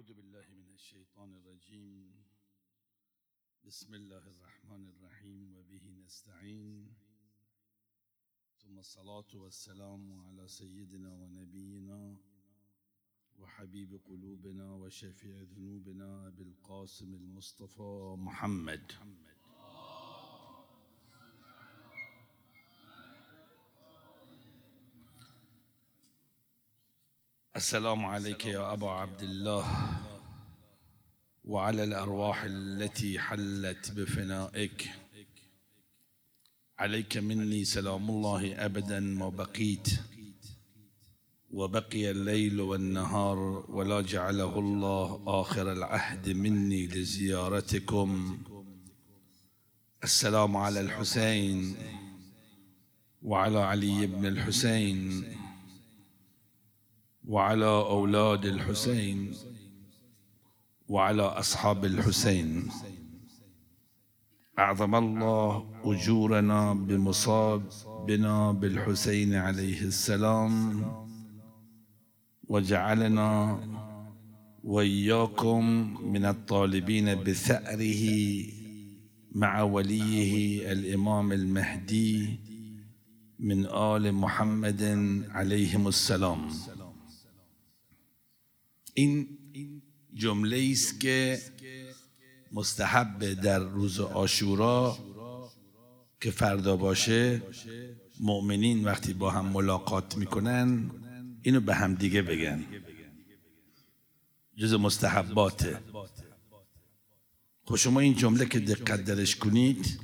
أعوذ بالله من الشيطان الرجيم. بسم الله الرحمن الرحيم وبه نستعين. ثم الصلاة والسلام على سيدنا ونبينا وحبيب قلوبنا وشفيع ذنوبنا أبي القاسم المصطفى محمد. السلام عليك يا أبا عبد الله وعلى الأرواح التي حلت بفنائك. عليك مني سلام الله أبدا ما بقيت وبقي الليل والنهار ولا جعله الله آخر العهد مني لزيارتكم. السلام على الحسين وعلى علي بن الحسين. وعلى أولاد الحسين وعلى أصحاب الحسين. أعظم الله أجورنا بمصابنا بالحسين عليه السلام وجعلنا وإياكم من الطالبين بثأره مع وليه الإمام المهدي من آل محمد عليهم السلام. این جمله است که مستحب در روز آشورا که فردا باشه مؤمنین وقتی با هم ملاقات می‌کنن اینو به هم دیگه بگن. جز مستحباته. خب شما این جمله که دقت درش کنید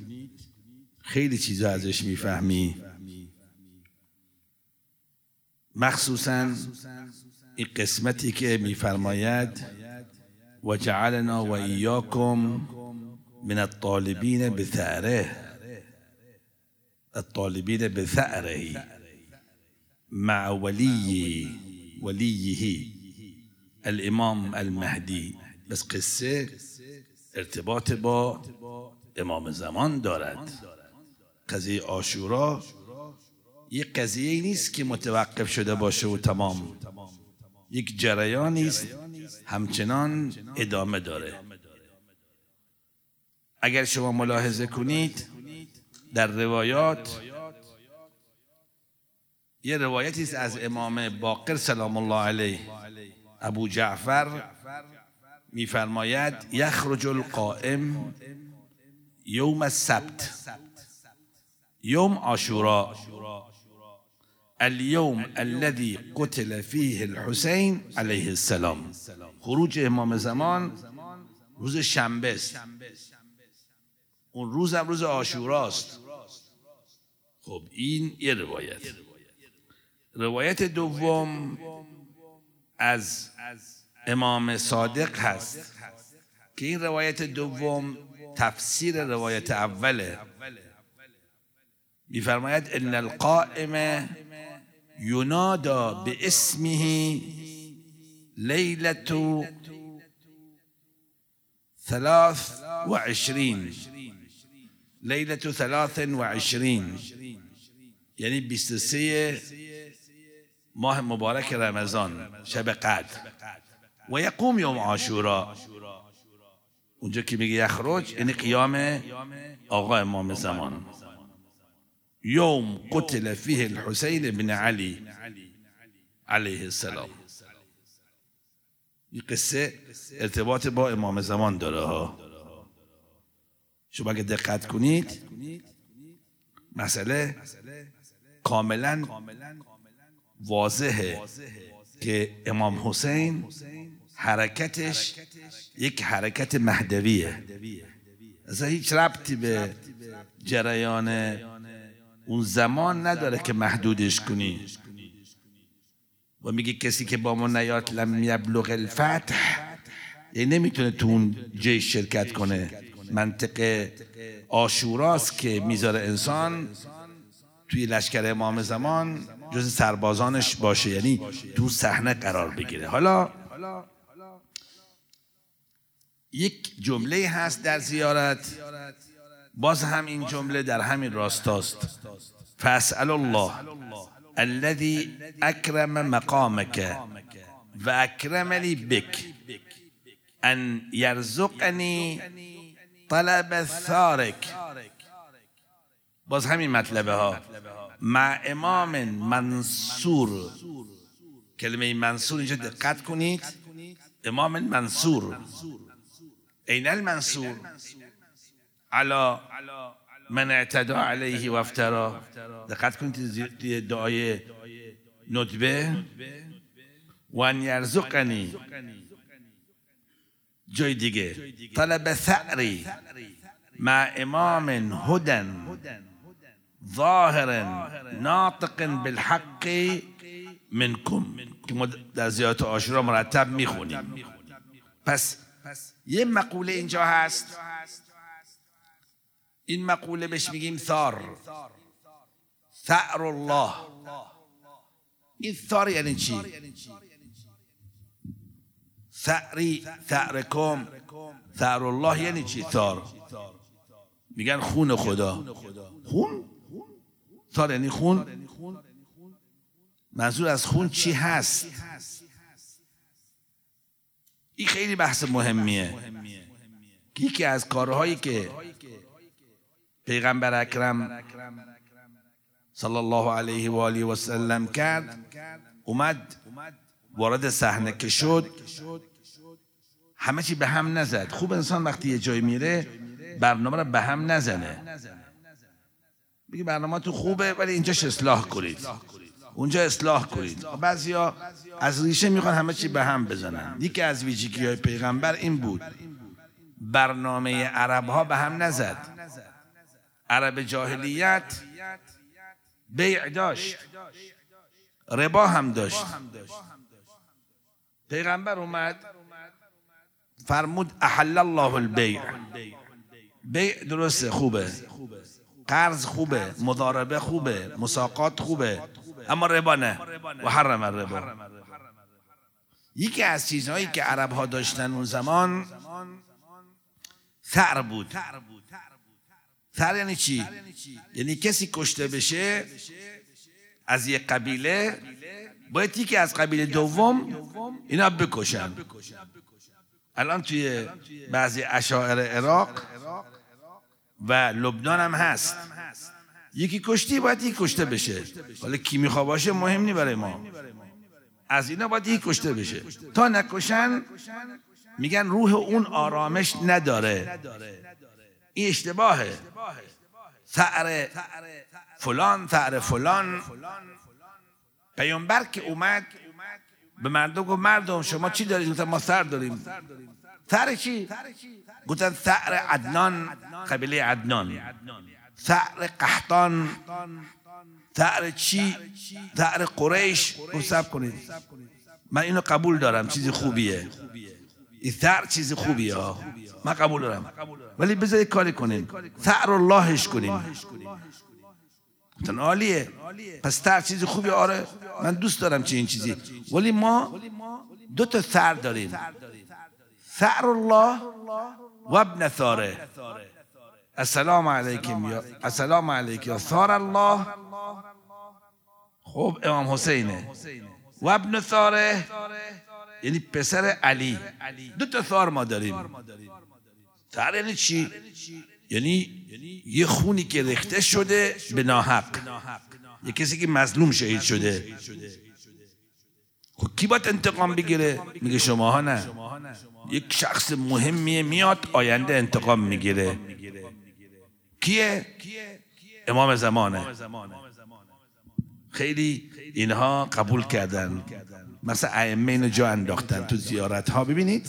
خیلی چیزا ازش می‌فهمی. مخصوصا قسمتی که میفرماید و جعلنا و ایاکم من الطالبین بثأره. الطالبین بثأره مع ولی ولیه الإمام المهدی بس قصة ارتباط با إمام زمان دارد. قضیه آشورا یک قضیه نیست که متوقف شده باشه و تمام. یک جریانی است همچنان ادامه داره. اگر شما ملاحظه کنید در روایات یه روایتی است از امام باقر سلام الله علیه ابو جعفر میفرماید یخرج القائم یوم السبت یوم عاشورا. اليوم الذي قتل فيه الحسين عليه السلام. خروج امام زمان روز شنبه است. اون روز هم روز آشوراست خب این یه روایت. روایت. دوم از امام صادق هست. که این روایت دوم تفسیر روایت اوله. میفرماید ان القائم ينادى باسمه ليلة ثلاث وعشرين. ليلة ثلاث وعشرين. يعني بستسية ماه مبارك رمضان شب قدر. ويقوم يوم عاشوراء اونجا که میگه یخرج یعنی قیام آقا امام زمان. يوم قتل فيه الحسين بن علي عليه السلام. این قصه ارتباط با امام زمان داره ها. شما اگه دقت کنید مسئله کاملا واضحه که امام حسین حرکتش یک حرکت مهدویه. اصلا هیچ ربطی به جریان اون زمان نداره که محدودش کنی. و میگه کسی که با ما نیاد لم یبلغ الفتح. یعنی نمی‌تونه تو اون جیش شرکت کنه. منطق آشوراست که می‌ذاره انسان توی لشکر امام زمان جز سربازانش باشه. یعنی تو صحنه قرار بگیره. حالا یک جمله هست در زیارت. باز هم این جمله در همین راستاست. فاسأل الله الذي اکرم مقامك و اکرمنی بک ان یرزقنی طلب ثارک باز همین مطلبه ها. مع امام منصور. کلمه منصور اینجا دقت کنید. امام منصور. این المنصور. علا من اعتدا علیه و افترا دقت کنید دعای ندبه و ان یرزقنی. جای دیگه. طلب ثعری مع امام هدن. ظاهر ناطق بالحق منکم. که ما در زیارت آشورا مرتب میخونیم. پس یه مقوله اینجا هست. این مقوله بهش میگیم ثار. ثار الله این ثار یعنی چی؟ ثعری ثعرکم ثار الله یعنی چی ثار؟ میگن خون خدا. خون؟ ثار یعنی خون؟ منظور از خون چی هست؟ این خیلی بحث مهمیه. یکی از کارهایی که پیغمبر اکرم صلی الله علیه و آله و سلم کرد اومد وارد صحنه که شد. همه چی به هم نزد. خوب انسان وقتی یه جای میره برنامه رو به هم نزنه. بگی برنامه تو خوبه ولی اینجاش اصلاح کنید. اونجا اصلاح کنید. بعضیا از ریشه می‌خوان همه چی به هم بزنن. یکی از ویژگی های پیغمبر این بود. برنامه عرب ها به هم نزد. عرب جاهلیت بیع داشت ربا هم داشت. پیغمبر اومد فرمود احل الله البیع. بیع درسته خوبه. قرض خوبه مضاربه خوبه مساقات خوبه اما ربا نه. و حرم الربا. یکی از چیزهایی که عرب ها داشتن اون زمان ثر بود. ثر یعنی چی؟ یعنی کسی کشته بشه از یک قبیله باید یکی از قبیله دوم اینا بکشن. الان توی بعضی اشاعر عراق و لبنان هم هست. یکی کشتی باید یکی کشته بشه. حالا کی میخوا باشه مهم نی برای ما. از اینا باید یکی کشته بشه. تا نکشن میگن روح اون آرامش نداره. این اشتباهه. ثعر فلان ثعر فلان. پیامبر که اومد به مردم گفت مردم شما چی دارید؟ گفتن ما سر داریم. سر چی؟ گفتن ثعر عدنان قبیله عدنان. ثعر قحطان. ثعر چی؟ ثعر قریش. سب کنید. من اینو قبول دارم چیزی خوبیه. این ثعر چیزی خوبیه ها من قبول دارم. ولی بذارید کاری کنیم ثعر اللهش کنیم گفتن عالیه. پس ثعر چیزی خوبی آره من دوست دارم چه این چیزی. ولی ما دو تا ثعر داریم. ثعر الله و ابن ثاره. السلام علیکم یا السلام علیکم. یا ثار الله. خب امام حسینه. و ابن ثاره یعنی پسر علی. دو تا ثار ما داریم. ثار یعنی چی؟ یعنی یه خونی که رخته شده به ناحق. یه کسی که مظلوم شهید شده. خب کی باید انتقام بگیره؟ میگه شماها نه. یک شخص مهمیه میاد آینده انتقام می‌گیره. کیه؟ امام زمانه. خیلی اینها قبول کردن. مثلا ائمه اینو جا انداختن تو زیارت ها ببینید.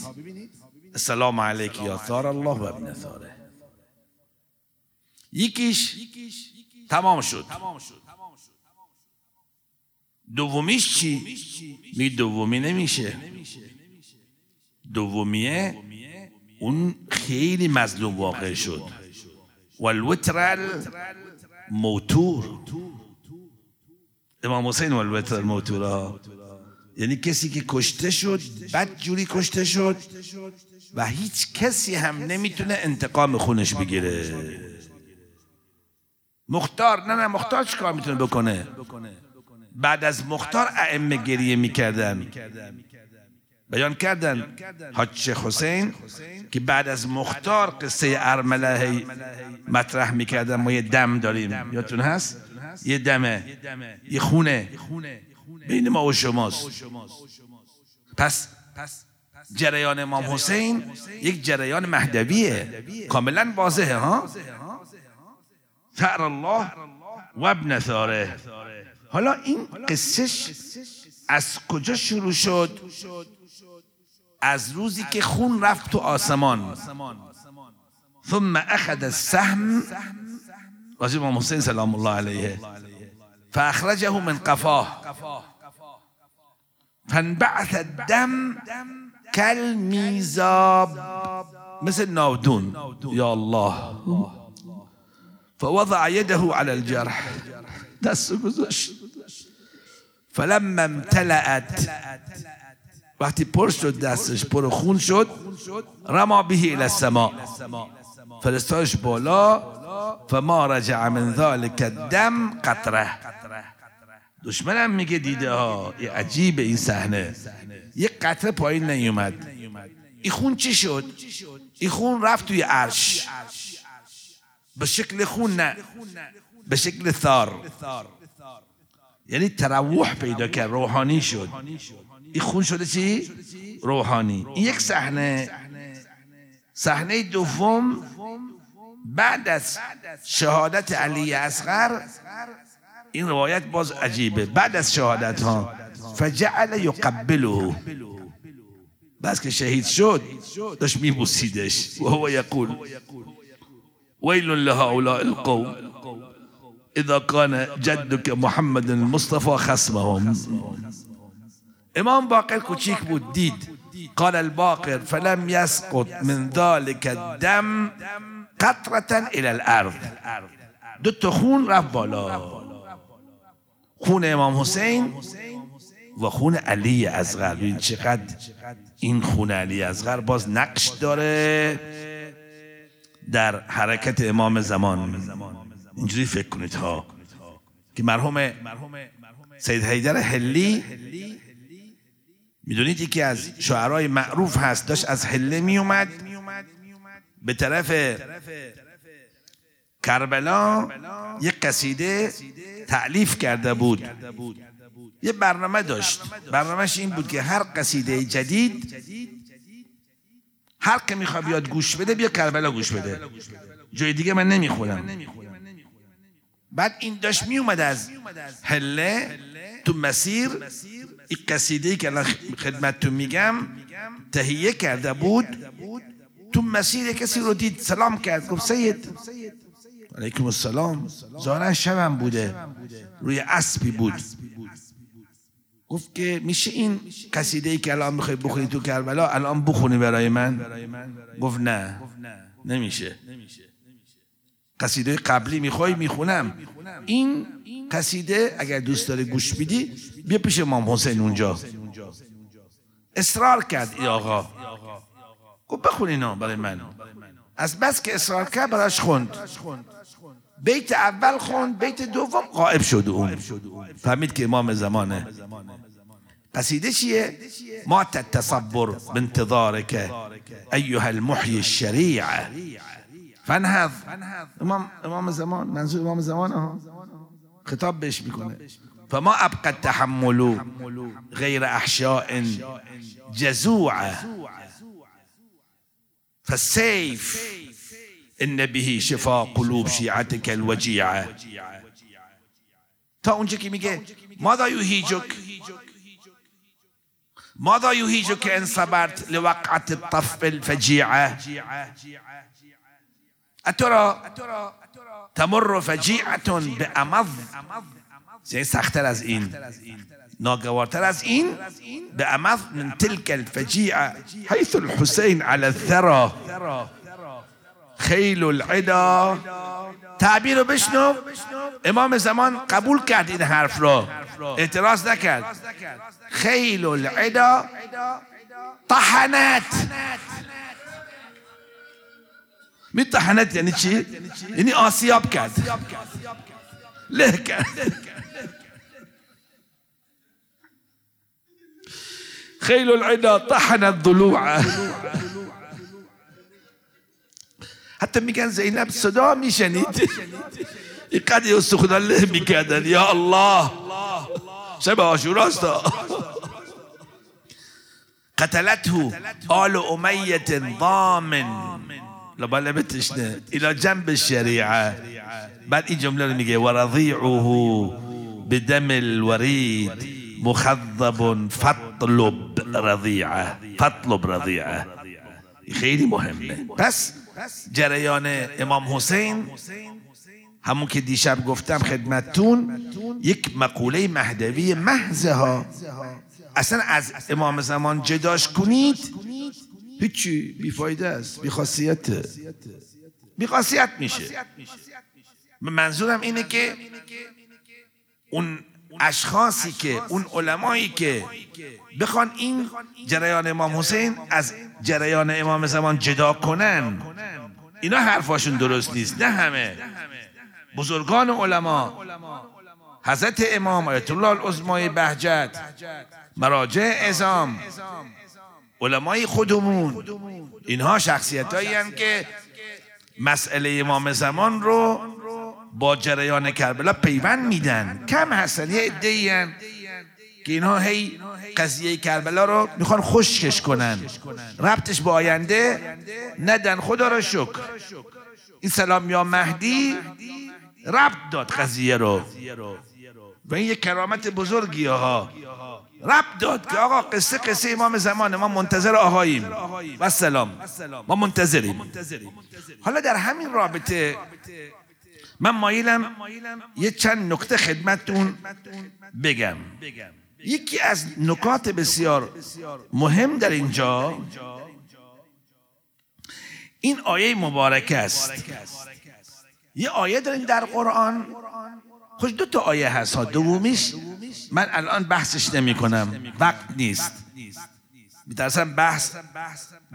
السلام علیک یا ثار الله و ابن ثاره. یکیش تمام شد. دومیش چی؟ می دومی نمیشه. دومیه اون خیلی مظلوم واقع شد. والوتر موتور امام حسین والوتر موتور یعنی کسی که کشته شد بد جوری کشته شد. و هیچ کسی هم نمی‌تونه انتقام خونش بگیره. مختار نه نه مختار چیکار می‌تونه بکنه؟ بعد از مختار ائمه گریه می‌کردن. بیان کردن حاج حسین که بعد از مختار قصه ارمله مطرح می‌کردن. ما یه دم داریم. یادتون هست؟ یه دمه. یه خونه. بین ما و شماست. پس جریان امام حسین یک جریان مهدویه. کاملا واضحه ها؟ ثار الله و ابن ثاره حالا این قصهش از کجا شروع شد؟ از روزی که خون رفت تو آسمان. ثم اخذ السهم. راجب امام حسین سلام الله علیه. فاخرجه من قفاه. فانبعث الدم كالميزاب. مثل ناودون. يا الله. فوضع يده على الجرح. دست گذاشت فلما امتلأت. وقتی پر شد دستش پر خون شد رما به الى السماء. فرستاش بالا فما رجع من ذلك الدم قطره. دشمنم میگه دیده ها عجیب این صحنه. یک قطره پایین نیومد. این خون چی شد؟ این خون رفت توی عرش. به شکل خون نه به شکل ثار. یعنی تروح پیدا کرد روحانی شد. این خون شده چی؟ روحانی. این یک صحنه. صحنه دوم بعد از شهادت علی اصغر این روایت باز عجیبه بعد از شهادت ها فجعل یقبله بس که شهید شد داشت میبوسیدش. و هو یقول ویل لهؤلاء القوم اذا كان جدك محمد المصطفى خصمهم. امام باقر کوچیک بود دید. قال الباقر فلم يسقط من ذلك الدم قطرة إلى الأرض. دو تا خون رفت بالا. خون امام حسین و خون علی اصغر. ببین چقدر این خون علی اصغر باز نقش داره در حرکت امام زمان. اینجوری فکر کنید ها. که مرحوم سید حیدر حلی می‌دونید یکی از شعرهای معروف هست داشت از حله میومد به طرف کربلا یک قصیده تعلیف کرده بود. یه برنامه داشت. برنامهش این بود که هر قصیده جدید هر که می‌خواد بیاد گوش بده بیا کربلا گوش بده. جای دیگه من نمی‌خونم. بعد این داشت میومد از هله تو مسیر. این قصیده که الان خدمتتون میگم تهیه کرده بود. تو مسیر کسی رو دید سلام کرد گفت سید. علیکم السلام. ظاهرا شبم بوده. روی اسبی بود. گفت که میشه این قصیده ای که الان می‌خوای بخونی تو کربلا الان بخونی برای من؟ گفت نه. نمیشه. قصیده قبلی می‌خوای می‌خونم. این قصیده اگر دوست داره گوش بیدی بیا پیش امام حسین اونجا. اصرار کرد ای آقا. گفت بخون اینا برای من. از بس که اصرار کرد براش خوند. بیت اول خوند بیت دوم. قائب شد اون. فهمید که امام زمانه. قصیده چیه؟ ما تتصبر بانتظارك ایها المحی الشریعه فنهض امام امام زمان منظور امام زمان ها؟ خطاب بهش میکنه. فما ابقى التحمل غير احشاء جزوعة. فالسيف إن به شفا قلوب شیعتك الوجیعه تا اونجا که میگه؟ ماذا یهیجک؟ ماذا يهيجك إن صبرت لوقعة الطف الفجيعة أترى تمر فجيعة بأمض. زي سختر از این. ناگوارتر از این بأمض من تلك الفجيعة حيث الحسين على الثرى خیل العدا. تعبیر بشنو؟ امام زمان قبول کرد این حرف رو. اعتراض نکرد. خیل العدا طحنت می طحنت یعنی چی؟ یعنی آسیاب کرد. له کرد. خیل العدا طحن الضلوع حتی میگن زینب صدا میشنید اینقدر استخون الله میکردن یا الله. شب آشوراست قتلته آل أمية ضامن. لبالا بتشنه إلى جنب الشريعة. بعد این جمله رو میگه ورضيعه بدم الوريد مخضب فاطلب رضيعة. فاطلب رضيعة. خیلی مهمه پس جریان امام حسین همون که دیشب گفتم خدمتتون یک مقوله مهدوی محضه ها اصلا از امام زمان جداش کنید هیچی بیفایده است بیخاصیته. بیخاصیت میشه. منظورم اینه که اون اشخاصی که اون علمایی که بخوان این جریان امام حسین از جریان امام زمان جدا کنن اینا حرفاشون درست نیست نه همه. بزرگان علما حضرت امام آیت الله العظمای بهجت مراجع ازام علمای خودمون. اینها شخصیت هایی که مسئله امام زمان رو با جریان کربلا پیوند میدن. کم هستن یه عده که اینها هی قضیه کربلا رو می‌خوان خشکش کنن. ربطش با آینده ندن. خدا را شکر. این سلام یا مهدی ربط داد قضیه رو. و این یک کرامت بزرگی ها. رب داد که آقا قصه قصه امام زمان ما منتظر آقاییم. و سلام ما منتظریم. حالا در همین رابطه من مایلم یه چند نکته خدمتتون بگم. یکی از نکات بسیار مهم در اینجا این آیه مبارکه است. یه آیه داریم در قرآن. خوش دو تا آیه هست ها. دومیش من الان بحثش نمی کنم. وقت نیست. میترسم بحث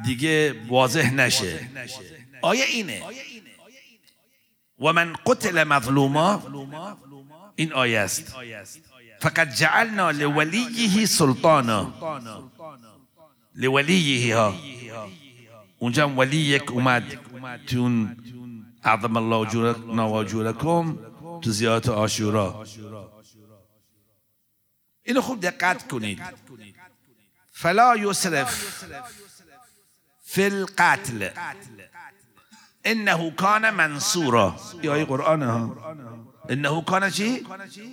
دیگه واضح نشه. آیه اینه. و من قتل مظلوما این آیه است. فقط جعلنا لولیه سلطانا. لولیه ها. اونجا یک اومد تون أعظم الله اجورنا و اجورکم تو زیارت آشورا اینو خوب دقت کنید فلا یسرف فی القتل إنه کان منصورا. آیه قرآن ها. انه کان چی؟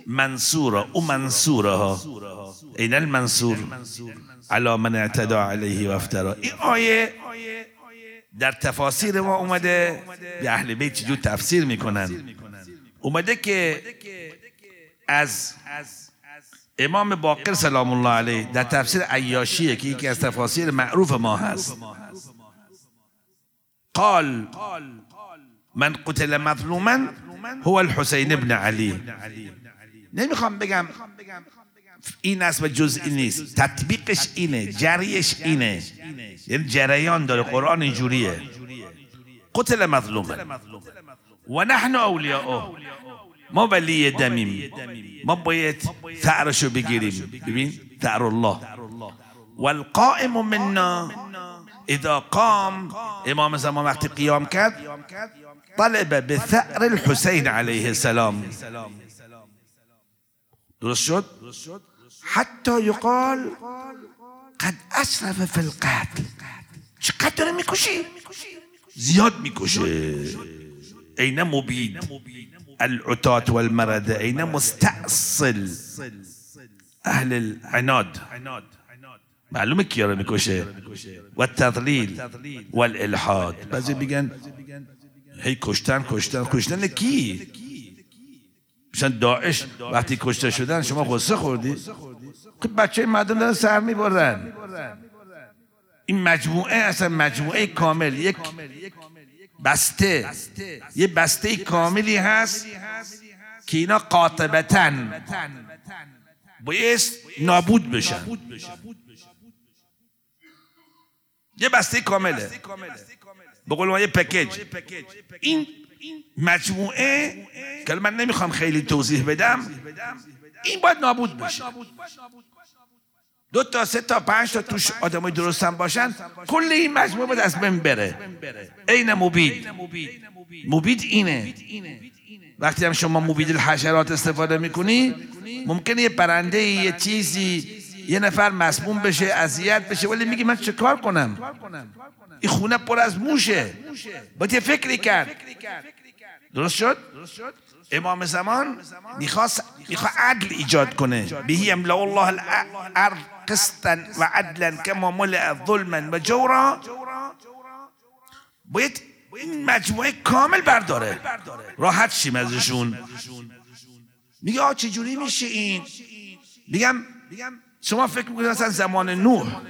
منصورا. او منصورا. ها این المنصور. علا من اعتدا علیه و افترا. این آیه در تفاسیر ما اومده. به اهل بیت چجور تفسیر می‌کنن؟ اومده که از امام باقر سلام الله علیه در تفسیر عیاشیه که یکی از تفاسیر معروف ما هست. قال من قتل مظلوما هو الحسین ابن علی. نمی‌خوام بگم این است و جزئی نیست. تطبیقش اینه جریش اینه. یعنی جریان داره قرآن اینجوریه. قتل مظلوما و نحن اولیاء ما ولی دمیم. ما باید ثأرشو بگیریم. ببین ثأر الله والقائم منا اذا قام. امام زمان وقتی قیام کرد طلب به ثأر الحسین علیه السلام. درست؟ شد حتی یقال قد اسرف فی القتل چقدر میکشی زیاد میکشه این مبید العتات والمرد. این مستأصل أهل العناد؟ معلومة کیا رو میکشه و تضلیل و الالحاد بعضی میگن هی کشتن کشتن کشتن کی؟ مثلا داعش وقتی کشته شدن شما غصه خوردی؟ خب بچه مردم دارن سر می‌برن این مجموعه اصلا مجموعه کامل یک بسته یه بسته کاملی هست که اینا قاطبتا بایست نابود بشن. یه بسته کامله. به ما یه پکیج. این مجموعه که من نمی‌خوام خیلی توضیح بدم این باید نابود بشه دو تا سه تا پنج تا توش آدمای درستن باشن کل این مجموعه باید از بین بره. عین مبید. مبید اینه. وقتی هم شما مبید الحشرات استفاده می‌کنی ممکنه یه پرنده یه چیزی یه نفر مسموم بشه اذیت بشه ولی میگی من چه کار کنم؟ این خونه پر از موشه. باید یه فکری کرد؟ درست شد؟ امام زمان می‌خواست می‌خواد عدل ایجاد کنه. بهی املا الله الارض قسطا و عدلا کما ملع ظلما و جورا. باید این مجموعه کامل برداره. راحت شیم ازشون. میگه آ چجوری میشه این؟ میگم شما فکر می‌کنید مثلا زمان نوح.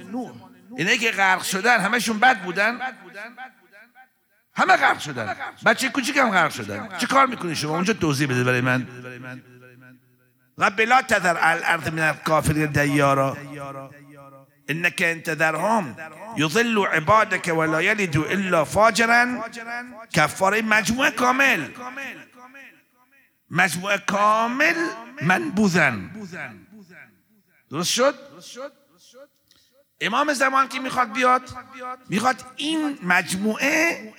اینه که غرق شدن همشون بد بودن؟ همه غرق شدن. بچه کوچیک هم غرق شدن. چه کار می‌کنی شما؟ اونجا توضیح بده برای من. رب لا تذر الارض من الكافرین دیارا. انك ان تذرهم يضل عبادك ولا يلد الا فاجرا کفاره مجموعه کامل. مجموعه کامل منبوذن. درست شد؟ امام زمان که می‌خواد بیاد می‌خواد این مجموعه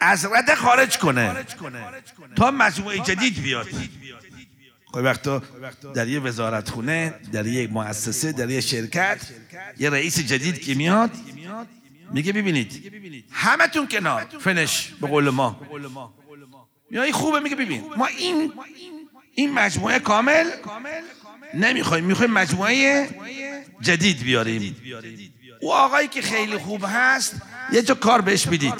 از رده خارج کنه تا مجموعه جدید بیاد. خب وقتا در یه وزارت خونه در یک مؤسسه در یه شرکت یه رئیس جدید که میاد میگه ببینید همتون کنار فنش به قول ما. یا این خوبه میگه ببین ما این این مجموعه کامل نمی‌خوایم می‌خوایم مجموعه جدید بیاریم. او آقایی که خیلی خوب هست یه جا کار بهش بدید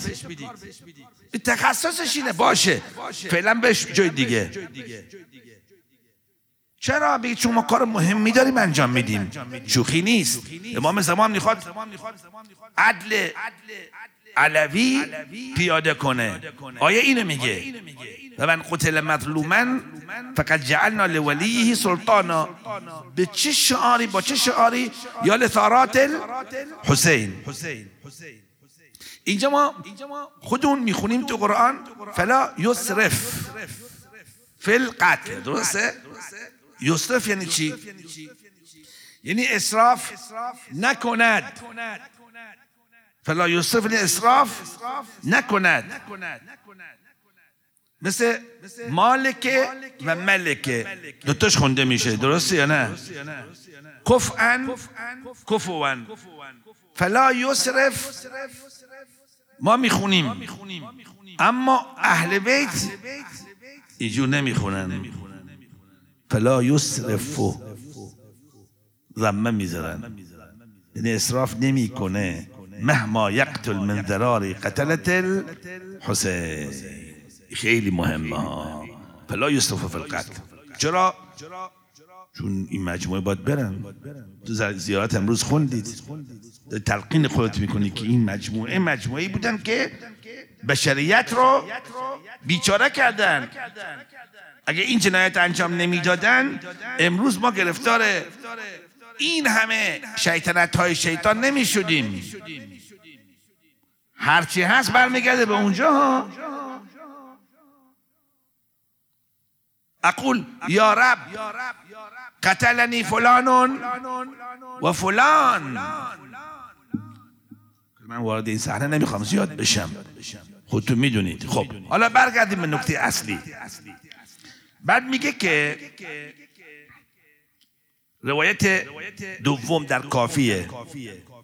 تخصصش اینه باشه. فعلا بهش جای دیگه. چرا بگید چون ما کار مهمی داریم انجام میدیم؟ شوخی نیست. امام زمان می‌خواد عدل علوی پیاده کنه. آیا اینو میگه. و من قتل مظلوما فقط جعلنا لولیه سلطانا. به چه شعاری با چه شعاری؟ یا لثارات حسین اینجا ما خودمون می‌خونیم تو قرآن. فلا یسرف فی القتل. درسته؟ یسرف یعنی چی? یعنی اسراف نکند. فلا یسرف یعنی اسراف نکند. مثل مالکه و ملکه دوتاش خونده میشه درسته یا نه؟ کفعن کفوان. فلا یسرف ما می‌خونیم. اما اهل بیت ایجور نمی‌خونن. فلا یسرفو. ضمه می‌ذارن. یعنی اصراف نمی‌کنه. مهما یقتل من ضرار قتلت الحسین. خیلی مهمه ها. فلا یسرف فی القتل. چرا؟ چون این مجموعه باید برن. تو زیارت امروز خوندید. تلقین خودت می‌کنی که این مجموعه مجموعه بودن که بشریت رو بیچاره کردن. اگه این جنایت انجام نمی‌دادن امروز ما گرفتار این همه شیطنت های شیطان نمی شدیم هرچی هست برمیگرده به اونجا. ها اقول یا رب قتلنی فلان و فلان. من وارد این صحنه نمی‌خوام زیاد بشم. خودتون می‌دونید. خب حالا برگردیم به نکته اصلی. بعد میگه که روایت دوم در کافیه.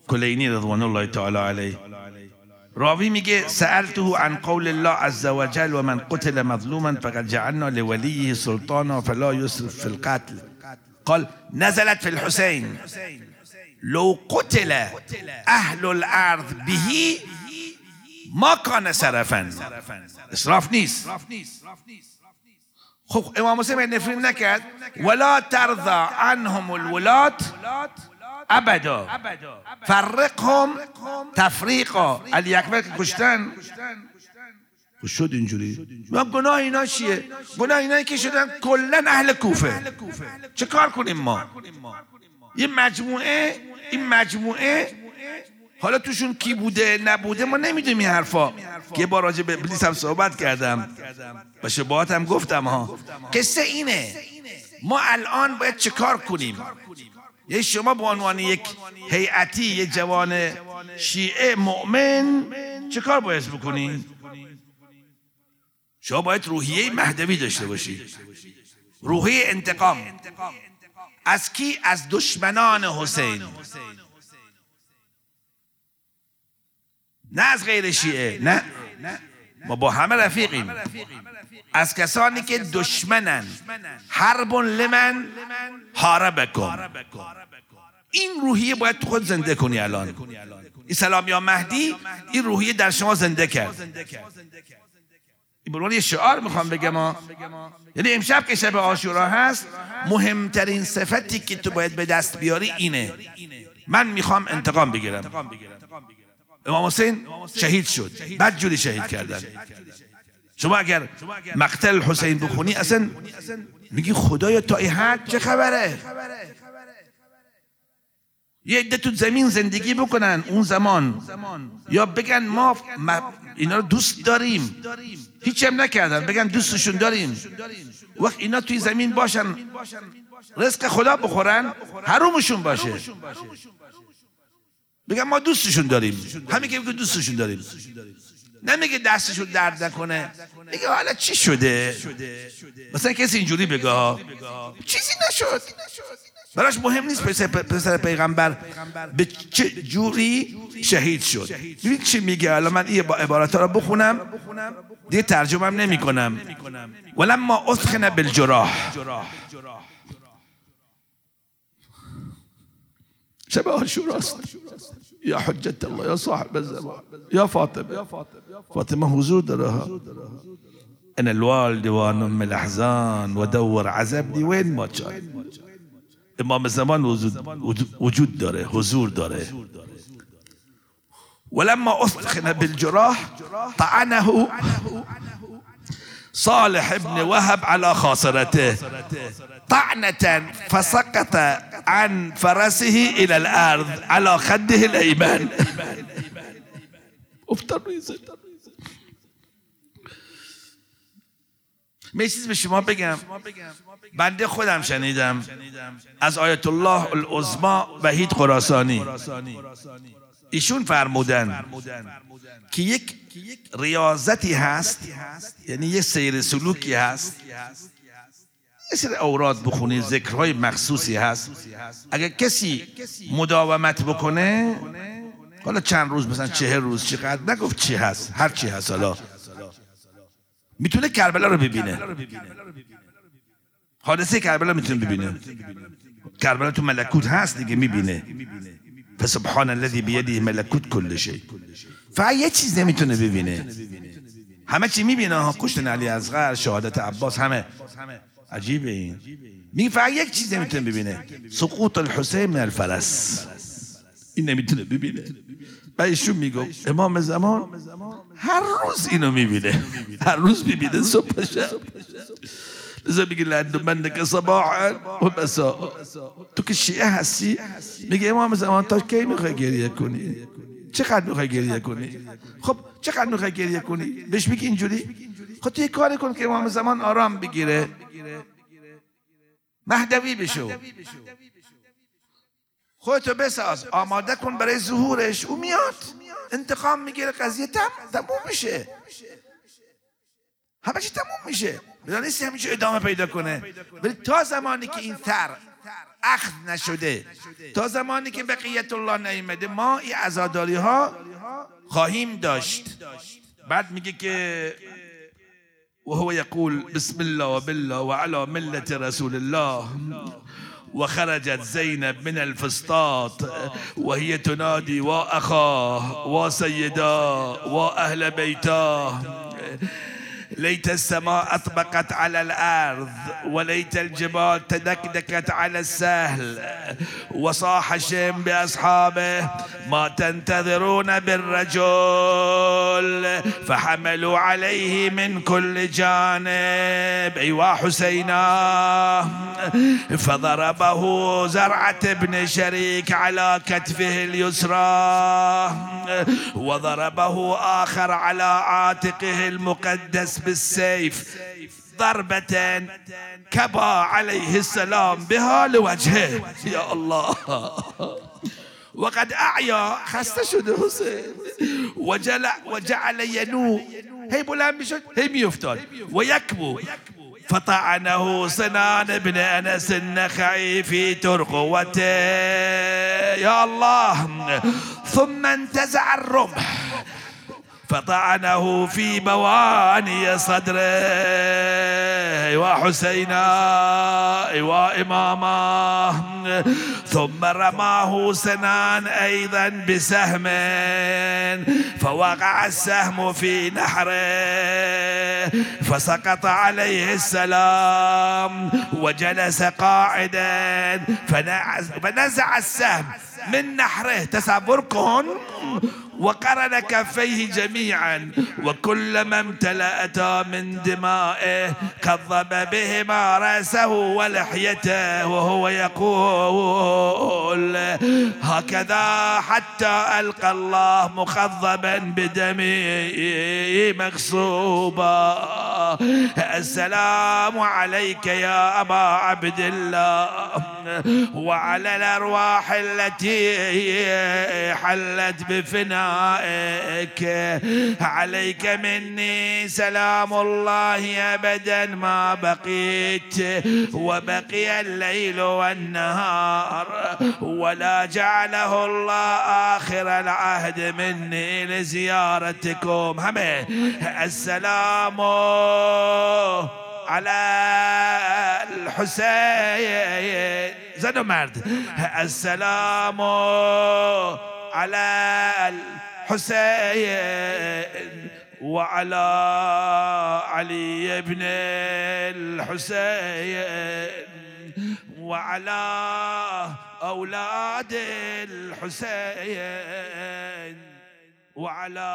کلینی رضوان الله تعالی علیه. راوی میگه سألته عن قول الله عز وجل ومن قتل مظلوما فقد جعلنا لوليه سلطانا فلا يسرف في القتل. قال نزلت في الحسين لو قتل اهل الارض به ما كان سرفا اسراف نیست. خب امام حسین نفرین نکرد. ولا ترضى عنهم الولات ابدا فرقهم تفریقا علی اکبر که کشتن. خب شد اینجوری. و گناه اینا چیه؟ گناه اینا که شدن کلا اهل کوفه. چه کار کنیم ما؟ یه مجموعه این مجموعه حالا توشون کی بوده نبوده ما نمی‌دونیم این حرفا. که با راجع به ابلیس هم صحبت کردم. و شباهات هم گفتم ها. قصه اینه ما الان باید چه کار کنیم؟ یه شما به عنوان یک هیئتی یک جوان شیعه مؤمن چه کار باید بکنی؟ شما باید روحیه مهدوی داشته باشی. روحیه انتقام. از کی؟ از دشمنان حسین. نه از غیر شیعه نه ما با همه رفیقیم. از کسانی که دشمنن حرب لمن حاربکم این روحیه باید تو خود زنده کنی الان. این سلام یا مهدی این روحیه در شما زنده کرد. این یه شعار می‌خوام بگم یعنی امشب که شب آشورا هست مهمترین صفتی که تو باید به دست بیاری اینه. من می‌خوام انتقام بگیرم. امام حسین شهید شد. بعد جوری شهید کردن. شما اگر مقتل حسین بخونی اصلا میگی خدایا تا ای حد چه خبره؟ یه عده تو زمین زندگی بکنن اون زمان. یا بگن ما اینا رو دوست داریم. هیچ هم نکردن. بگن دوستشون داریم. وقت اینا توی زمین باشن. رزق خدا بخورن. حرومشون باشه. بگن ما دوستشون داریم. همین که دوستشون داریم. نمیگه دستشون درد نکنه. میگه حالا چی شده؟ مثلا کسی اینجوری بگه چیزی نشد. براش مهم نیست پسر, پیغمبر به چه جوری شهید شد. ببین چی میگه. الان من این عبارت رو بخونم. دیگه ترجمه نمی کنم ولما اثخن بالجراح. شبه شو أصلا. يا حجة الله يا صاحب الزمان يا فاطمة. فاطمة وزود لها. أنا الوالد وأنا أم الأحزان ودور عزبني وين ما كان. إمام الزمان وجود وجود داره حضور داره. ولما أثخن بالجراح طعنه صالح بن وهب على خاصرته. طعنة فسقط عن فرسه إلى الأرض على خده الأيمن می چیز به شما بگم. بنده خودم شنیدم. از آیت الله العظما وحید خراسانی. ایشون فرمودن که یک ریاضتی هست یعنی یه سیر سلوکی هست سری اوراد بخونی ذکرهای مخصوصی هست. اگر کسی مداومت بکنه حالا چند روز مثلا چهر روز چقدر نگفت چی هست هر چی هست حالا. می‌تونه کربلا رو ببینه. حادثه کربلا می‌تونه ببینه. کربلا تو ملکوت هست دیگه می‌بینه. فسبحان الذي بیده ملکوت کل شی. فقط یه چیز نمی‌تونه ببینه. همه چی می‌بینه. ها کشتن علی اصغر شهادت عباس همه. عجیبه این. میگه فقط یک چیز نمی‌تونه ببینه. سقوط الحسین من الفرس این نمی‌تونه ببینه. و میگو امام زمان هر روز اینو می‌بینه. هر روز می‌بینه صبح شب. لذا میگه لعند من که صباحا و مساء. تو که شیعه هستی؟ میگه امام زمان تا کی می‌خوای گریه کنی؟ چقدر می‌خوای گریه کنی؟ خب چقدر می‌خوای گریه کنی؟ بهش میگه اینجوری؟ خب تو یه کاری کن که امام زمان آرام بگیره. مهدوی بشو. خودتو بساز. آماده کن برای ظهورش. او میاد. انتقام می‌گیره. قضیه تم تموم میشه. همه چی تموم میشه. بدان همیشه ادامه پیدا کنه. ولی تا زمانی که این تر اخذ نشده تا زمانی که بقیت الله نیمده ما این ازاداری ها خواهیم داشت. بعد میگه که وهو يقول بسم الله وبالله وعلى ملة رسول الله. وخرجت زينب من الفسطاط وهي تنادي وأخاه وسيدا وأهل بيتاه ليت السماء أطبقت على الأرض وليت الجبال تدكدكت على السهل. وصاح الشيم بأصحابه ما تنتظرون بالرجل. فحملوا عليه من كل جانب. أيوا حسينا. فضربه زرعة بن شريك على كتفه اليسرى. وضربه آخر على عاتقه المقدس بالسيف ضربة كبى عليه السلام بها لوجهه. يا الله. وقد أعيا خسته شده حسين. وجل وجعل ينوء هي بلند بشد؟ هي ميفتاد ويكبو. فطعنه سنان بن أنس النخعي في ترقوته يا الله. ثم انتزع الرمح. فطعنه في بواني صدره. وحسينا وإماما ثم رماه سنان أيضا بسهم فوقع السهم في نحره فسقط عليه السلام وجلس قاعدا فنزع السهم من نحره. تصوركم وقرن كفيه جميعا وكلما امتلأتا من دمائه كظم بهما رأسه ولحيته وهو يقول هكذا حتى ألقى الله مخضبا بدمي مغصوبا. السلام عليك يا أبا عبد الله وعلى الأرواح التي حلت بفنائك. عليك مني سلام الله أبدا ما بقيت. وبقي الليل والنهار ولا جعله الله آخر العهد مني لزيارتكم. همه. السلام على الحسين. زنو مرد. السلام على الحسين وعلى علي بن الحسين. وعلى أولاد الحسين وعلى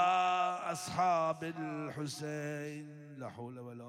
أصحاب الحسين. لا حول ولا